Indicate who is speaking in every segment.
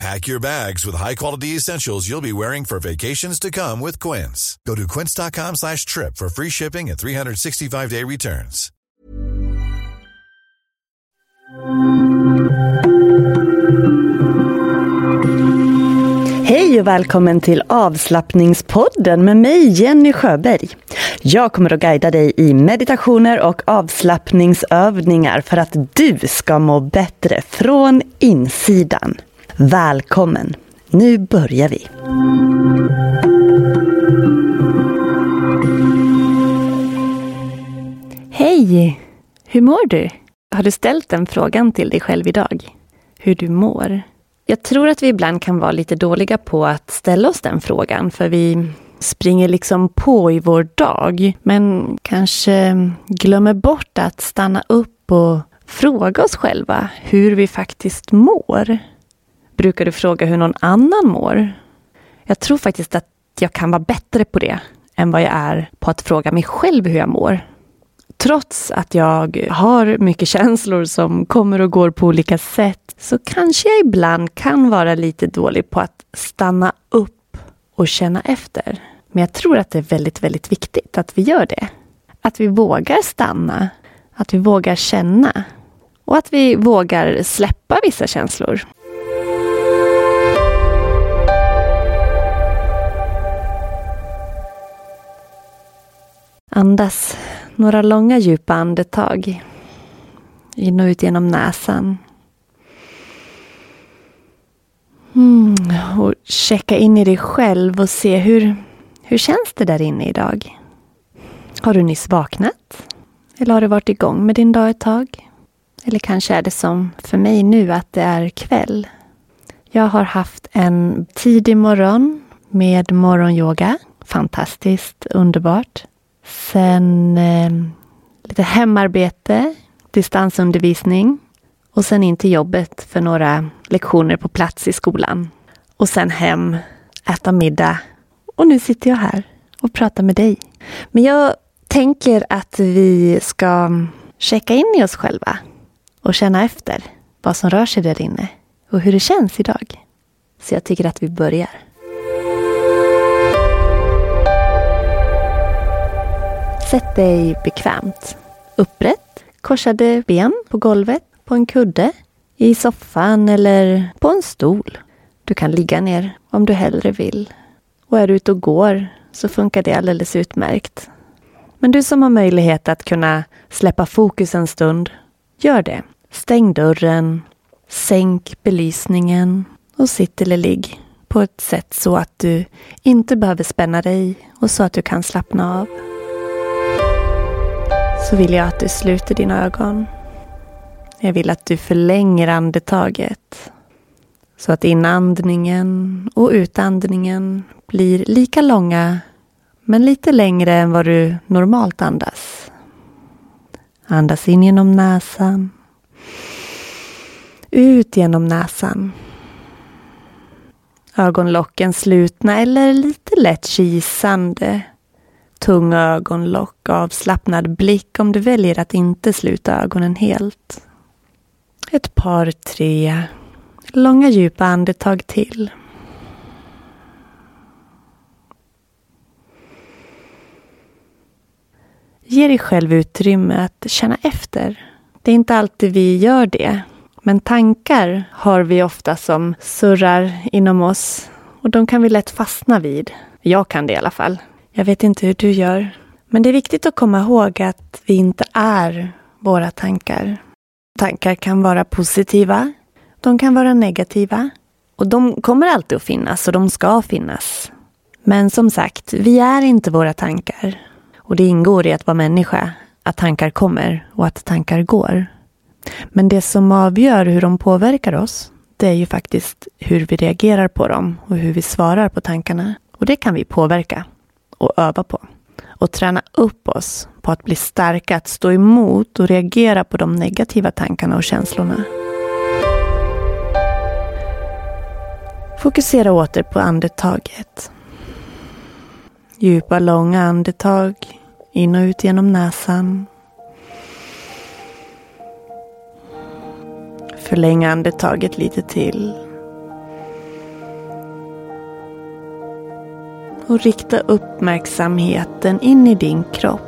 Speaker 1: Pack your bags with high-quality essentials you'll be wearing for vacations to come with Quince. Go to quince.com slash trip for free shipping and 365-day returns.
Speaker 2: Hej och välkommen till avslappningspodden med mig Jenny Sjöberg. Jag kommer att guida dig i meditationer och avslappningsövningar för att du ska må bättre från insidan. Välkommen! Nu börjar vi. Hej! Hur mår du? Har du ställt den frågan till dig själv idag? Hur du mår? Jag tror att vi ibland kan vara lite dåliga på att ställa oss den frågan, för vi springer liksom på i vår dag, men kanske glömmer bort att stanna upp och fråga oss själva hur vi faktiskt mår. Brukar du fråga hur någon annan mår? Jag tror faktiskt att jag kan vara bättre på det än vad jag är på att fråga mig själv hur jag mår. Trots att jag har mycket känslor som kommer och går på olika sätt så kanske jag ibland kan vara lite dålig på att stanna upp och känna efter. Men jag tror att det är väldigt, väldigt viktigt att vi gör det. Att vi vågar stanna, att vi vågar känna och att vi vågar släppa vissa känslor. Andas några långa djupa andetag. In och ut genom näsan. Mm, och checka in i dig själv och se hur, hur känns det där inne idag? Har du nyss vaknat? Eller har du varit igång med din dag ett tag? Eller kanske är det som för mig nu att det är kväll. Jag har haft en tidig morgon med morgonyoga. Fantastiskt underbart. Sen eh, lite hemarbete, distansundervisning och sen in till jobbet för några lektioner på plats i skolan. Och sen hem, äta middag och nu sitter jag här och pratar med dig. Men jag tänker att vi ska checka in i oss själva och känna efter vad som rör sig där inne och hur det känns idag. Så jag tycker att vi börjar. Sätt dig bekvämt. Upprätt, korsade ben på golvet, på en kudde, i soffan eller på en stol. Du kan ligga ner om du hellre vill. Och är du ute och går så funkar det alldeles utmärkt. Men du som har möjlighet att kunna släppa fokus en stund, gör det. Stäng dörren, sänk belysningen och sitt eller ligg på ett sätt så att du inte behöver spänna dig och så att du kan slappna av så vill jag att du sluter dina ögon. Jag vill att du förlänger andetaget så att inandningen och utandningen blir lika långa Men lite längre än vad du normalt andas. Andas in genom näsan. Ut genom näsan. Ögonlocken slutna eller lite lätt kisande. Tunga ögonlock, avslappnad blick om du väljer att inte sluta ögonen helt. Ett par, tre långa djupa andetag till. Ge dig själv utrymme att känna efter. Det är inte alltid vi gör det. Men tankar har vi ofta som surrar inom oss och de kan vi lätt fastna vid. Jag kan det i alla fall. Jag vet inte hur du gör. Men det är viktigt att komma ihåg att vi inte är våra tankar. Tankar kan vara positiva. De kan vara negativa. Och de kommer alltid att finnas och de ska finnas. Men som sagt, vi är inte våra tankar. Och det ingår i att vara människa, att tankar kommer och att tankar går. Men det som avgör hur de påverkar oss, det är ju faktiskt hur vi reagerar på dem och hur vi svarar på tankarna. Och det kan vi påverka och öva på. Och träna upp oss på att bli starka, att stå emot och reagera på de negativa tankarna och känslorna. Fokusera åter på andetaget. Djupa, långa andetag in och ut genom näsan. Förläng andetaget lite till. Och rikta uppmärksamheten in i din kropp.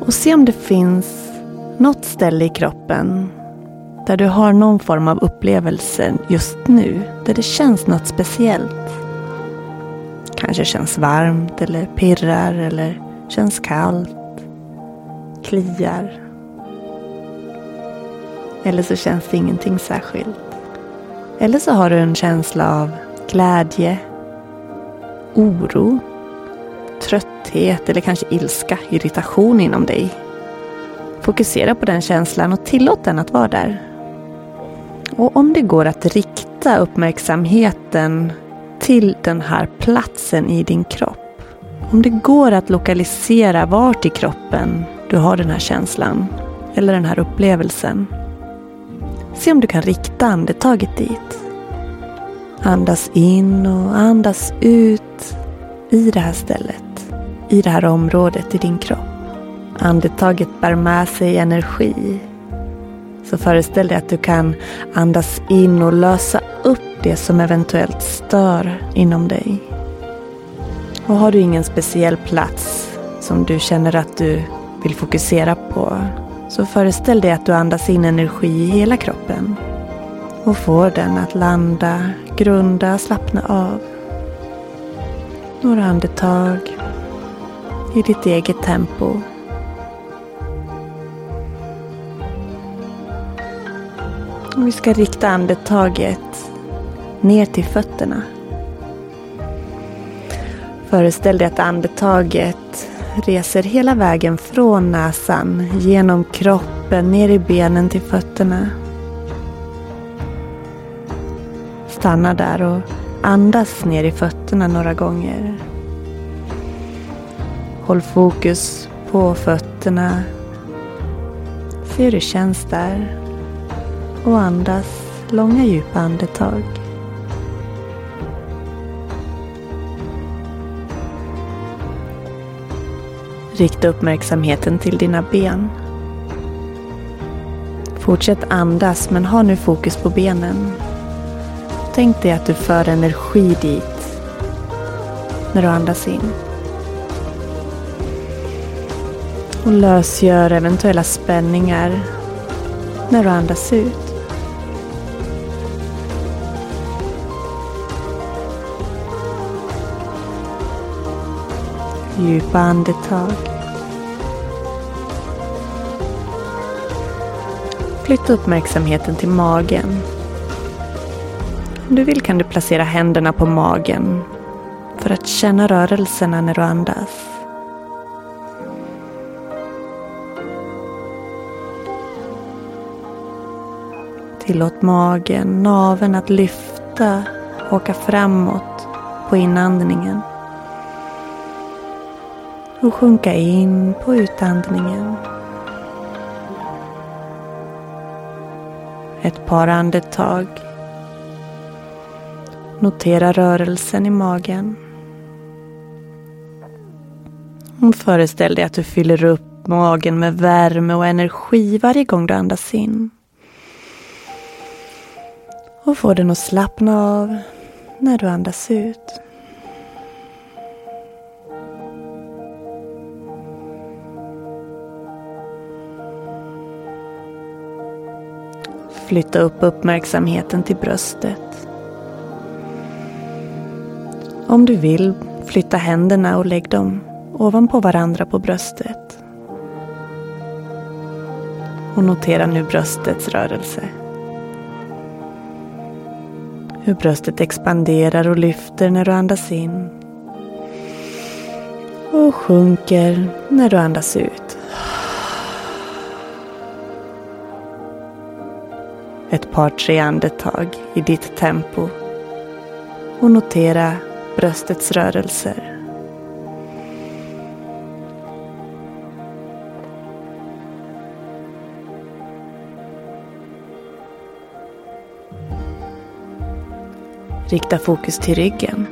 Speaker 2: Och se om det finns något ställe i kroppen där du har någon form av upplevelse just nu. Där det känns något speciellt. Kanske känns varmt eller pirrar eller känns kallt. Kliar. Eller så känns det ingenting särskilt. Eller så har du en känsla av glädje, oro, trötthet eller kanske ilska, irritation inom dig. Fokusera på den känslan och tillåt den att vara där. Och om det går att rikta uppmärksamheten till den här platsen i din kropp. Om det går att lokalisera vart i kroppen du har den här känslan eller den här upplevelsen. Se om du kan rikta andetaget dit. Andas in och andas ut i det här stället. I det här området i din kropp. Andetaget bär med sig energi. Så föreställ dig att du kan andas in och lösa upp det som eventuellt stör inom dig. Och har du ingen speciell plats som du känner att du vill fokusera på så föreställ dig att du andas in energi i hela kroppen och får den att landa, grunda, slappna av. Några andetag i ditt eget tempo. Vi ska rikta andetaget ner till fötterna. Föreställ dig att andetaget reser hela vägen från näsan, genom kroppen, ner i benen till fötterna. Stanna där och andas ner i fötterna några gånger. Håll fokus på fötterna. Se hur det känns där. Och andas långa djupa andetag. Rikta uppmärksamheten till dina ben. Fortsätt andas men ha nu fokus på benen. Tänk dig att du för energi dit när du andas in. Och lösgör eventuella spänningar när du andas ut. Djupa andetag. Flytta uppmärksamheten till magen. Om du vill kan du placera händerna på magen för att känna rörelserna när du andas. Tillåt magen, naveln att lyfta och åka framåt på inandningen. och sjunka in på utandningen. Ett par andetag. Notera rörelsen i magen. Och föreställ dig att du fyller upp magen med värme och energi varje gång du andas in. Och få den att slappna av när du andas ut. Flytta upp uppmärksamheten till bröstet. Om du vill, flytta händerna och lägg dem ovanpå varandra på bröstet. Och notera nu bröstets rörelse. Hur bröstet expanderar och lyfter när du andas in. Och sjunker när du andas ut. Ett par tre andetag i ditt tempo. Och notera bröstets rörelser. Rikta fokus till ryggen.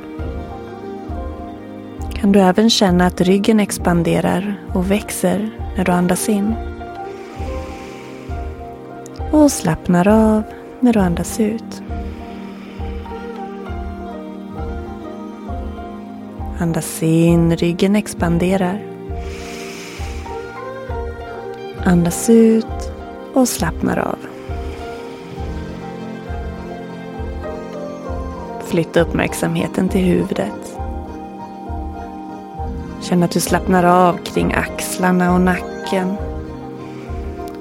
Speaker 2: Kan du även känna att ryggen expanderar och växer när du andas in? Och slappnar av när du andas ut. Andas in, ryggen expanderar. Andas ut och slappnar av. Flytta uppmärksamheten till huvudet. Känn att du slappnar av kring axlarna och nacken.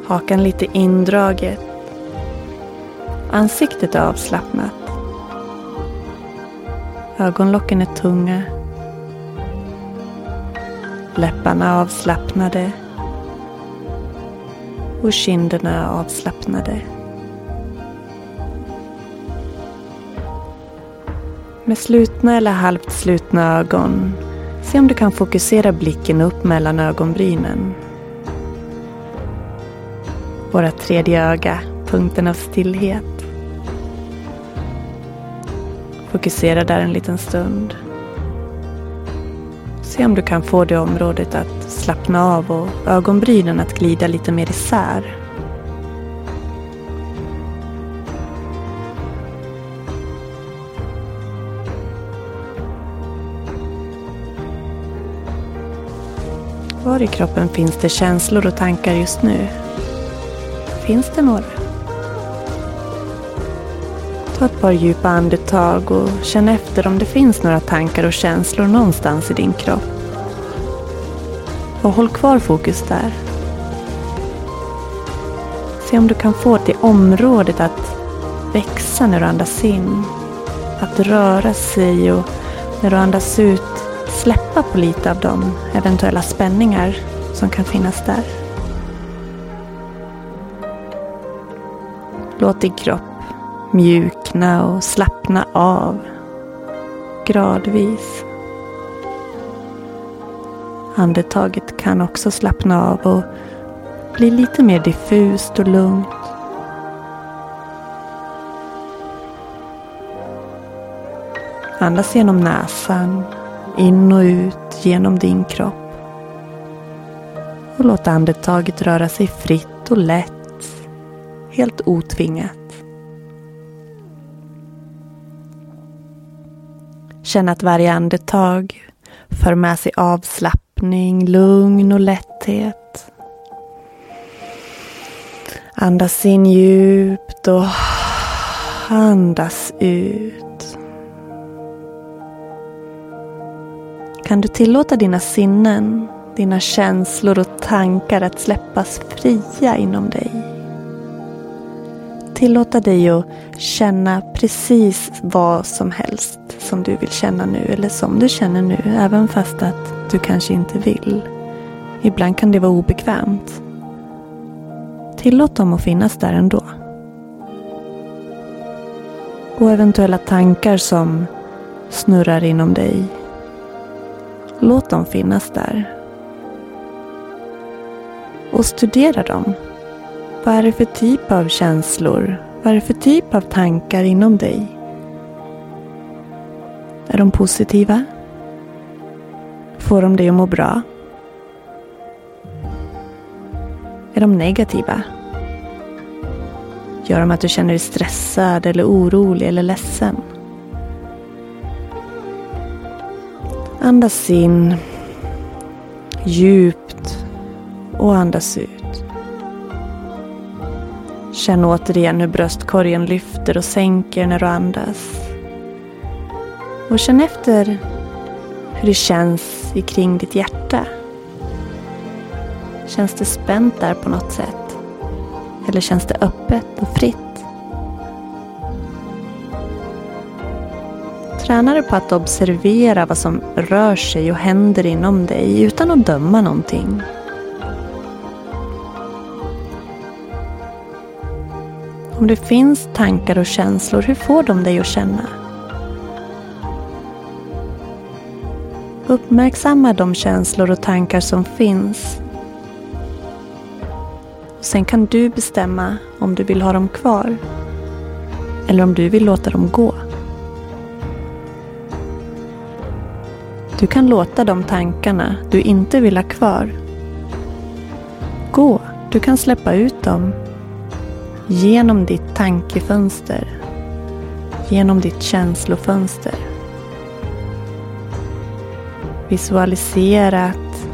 Speaker 2: Hakan lite indraget. Ansiktet är avslappnat. Ögonlocken är tunga. Läpparna avslappnade. Och kinderna avslappnade. Med slutna eller halvt slutna ögon, se om du kan fokusera blicken upp mellan ögonbrynen. Våra tredje öga, punkten av stillhet. Fokusera där en liten stund. Se om du kan få det området att slappna av och ögonbrynen att glida lite mer isär. Var i kroppen finns det känslor och tankar just nu? Finns det några? Ta ett par djupa andetag och känn efter om det finns några tankar och känslor någonstans i din kropp. Och håll kvar fokus där. Se om du kan få det området att växa när du andas in. Att röra sig och när du andas ut släppa på lite av de eventuella spänningar som kan finnas där. Låt din kropp mjukna och slappna av gradvis. Andetaget kan också slappna av och bli lite mer diffust och lugnt. Andas genom näsan in och ut genom din kropp. Och låt andetaget röra sig fritt och lätt. Helt otvingat. Känn att varje andetag för med sig avslappning, lugn och lätthet. Andas in djupt och andas ut. kan du tillåta dina sinnen, dina känslor och tankar att släppas fria inom dig. Tillåta dig att känna precis vad som helst som du vill känna nu eller som du känner nu även fast att du kanske inte vill. Ibland kan det vara obekvämt. Tillåt dem att finnas där ändå. Och eventuella tankar som snurrar inom dig Låt dem finnas där. och studera dem. Vad är det för typ av känslor? Vad är det för typ av tankar inom dig? Är de positiva? Får de dig att må bra? Är de negativa? Gör de att du känner dig stressad eller orolig eller ledsen? Andas in djupt och andas ut. Känn återigen hur bröstkorgen lyfter och sänker när du andas. Och känn efter hur det känns kring ditt hjärta. Känns det spänt där på något sätt? Eller känns det öppet och fritt? Tränar du på att observera vad som rör sig och händer inom dig utan att döma någonting. Om det finns tankar och känslor, hur får de dig att känna? Uppmärksamma de känslor och tankar som finns. Och sen kan du bestämma om du vill ha dem kvar. Eller om du vill låta dem gå. Du kan låta de tankarna du inte vill ha kvar gå. Du kan släppa ut dem genom ditt tankefönster. Genom ditt känslofönster. Visualisera att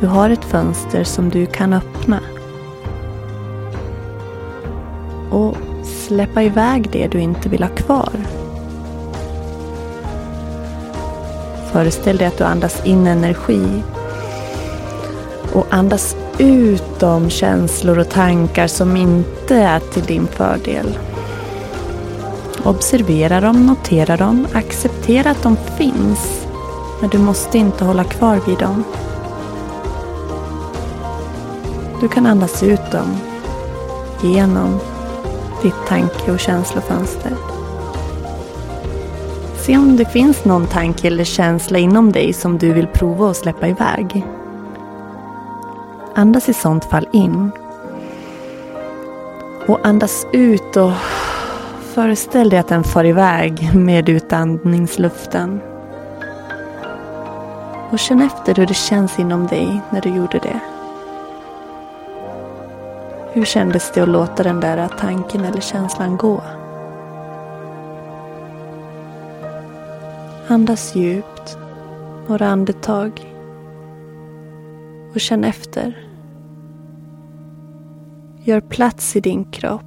Speaker 2: du har ett fönster som du kan öppna. Och släppa iväg det du inte vill ha kvar. Föreställ dig att du andas in energi och andas ut de känslor och tankar som inte är till din fördel. Observera dem, notera dem, acceptera att de finns. Men du måste inte hålla kvar vid dem. Du kan andas ut dem genom ditt tanke och känslofönster. Se om det finns någon tanke eller känsla inom dig som du vill prova att släppa iväg. Andas i sånt fall in. Och andas ut och föreställ dig att den far iväg med utandningsluften. Och känn efter hur det känns inom dig när du gjorde det. Hur kändes det att låta den där tanken eller känslan gå? Andas djupt några andetag och känn efter. Gör plats i din kropp.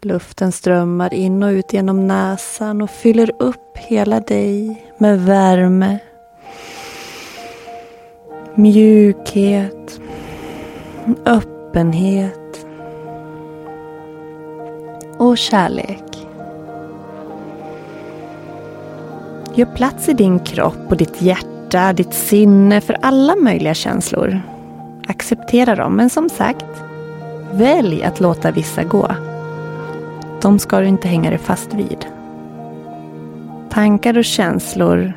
Speaker 2: Luften strömmar in och ut genom näsan och fyller upp hela dig med värme, mjukhet, öppenhet och kärlek. Gör plats i din kropp och ditt hjärta, ditt sinne för alla möjliga känslor. Acceptera dem, men som sagt, välj att låta vissa gå. De ska du inte hänga dig fast vid. Tankar och känslor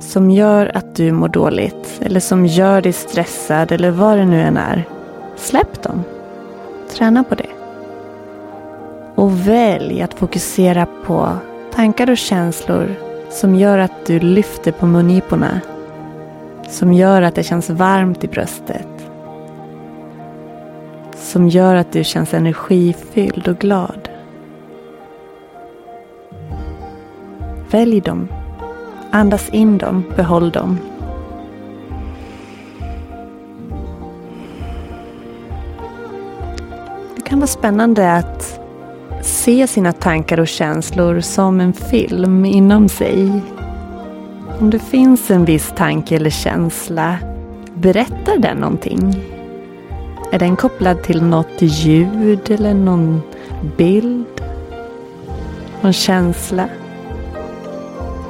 Speaker 2: som gör att du mår dåligt eller som gör dig stressad eller vad det nu än är. Släpp dem. Träna på det. Och välj att fokusera på tankar och känslor som gör att du lyfter på mungiporna. Som gör att det känns varmt i bröstet. Som gör att du känns energifylld och glad. Välj dem. Andas in dem, behåll dem. Det kan vara spännande att se sina tankar och känslor som en film inom sig. Om det finns en viss tanke eller känsla, berättar den någonting? Är den kopplad till något ljud eller någon bild? Någon känsla?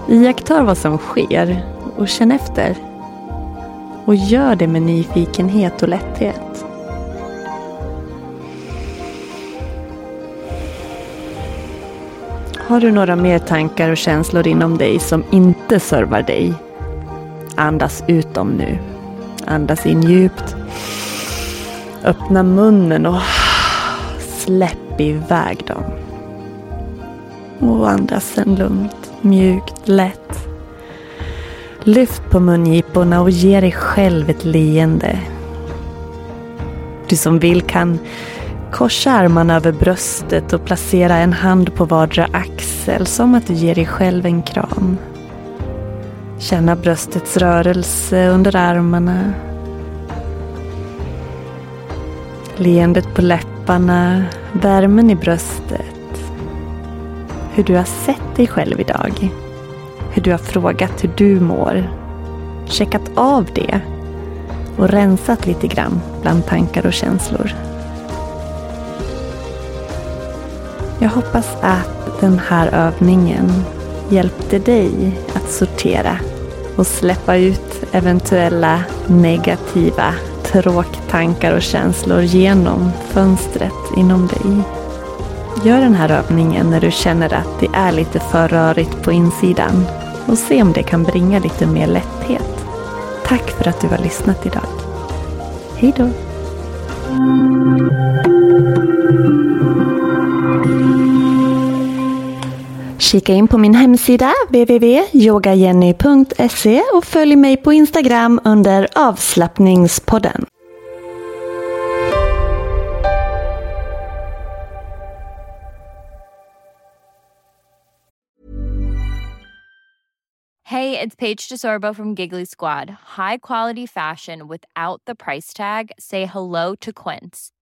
Speaker 2: Iaktta vad som sker och känn efter. Och gör det med nyfikenhet och lätthet. Har du några mer tankar och känslor inom dig som inte servar dig? Andas ut dem nu. Andas in djupt. Öppna munnen och släpp iväg dem. Och andas sen lugnt, mjukt, lätt. Lyft på mungiporna och ge dig själv ett leende. Du som vill kan korsa armarna över bröstet och placera en hand på vardera axel som att du ger dig själv en kram. Känna bröstets rörelse under armarna. Leendet på läpparna, värmen i bröstet. Hur du har sett dig själv idag. Hur du har frågat hur du mår. Checkat av det och rensat lite grann bland tankar och känslor. Jag hoppas att den här övningen hjälpte dig att sortera och släppa ut eventuella negativa tråktankar och känslor genom fönstret inom dig. Gör den här övningen när du känner att det är lite för rörigt på insidan och se om det kan bringa lite mer lätthet. Tack för att du har lyssnat idag. Hej då! Kika in på min hemsida www.yogajenny.se och följ mig på Instagram under avslappningspodden.
Speaker 3: Hej, det är Paige DeSorbo från Giggly Squad. High quality fashion without the price tag. Say hello to Quince.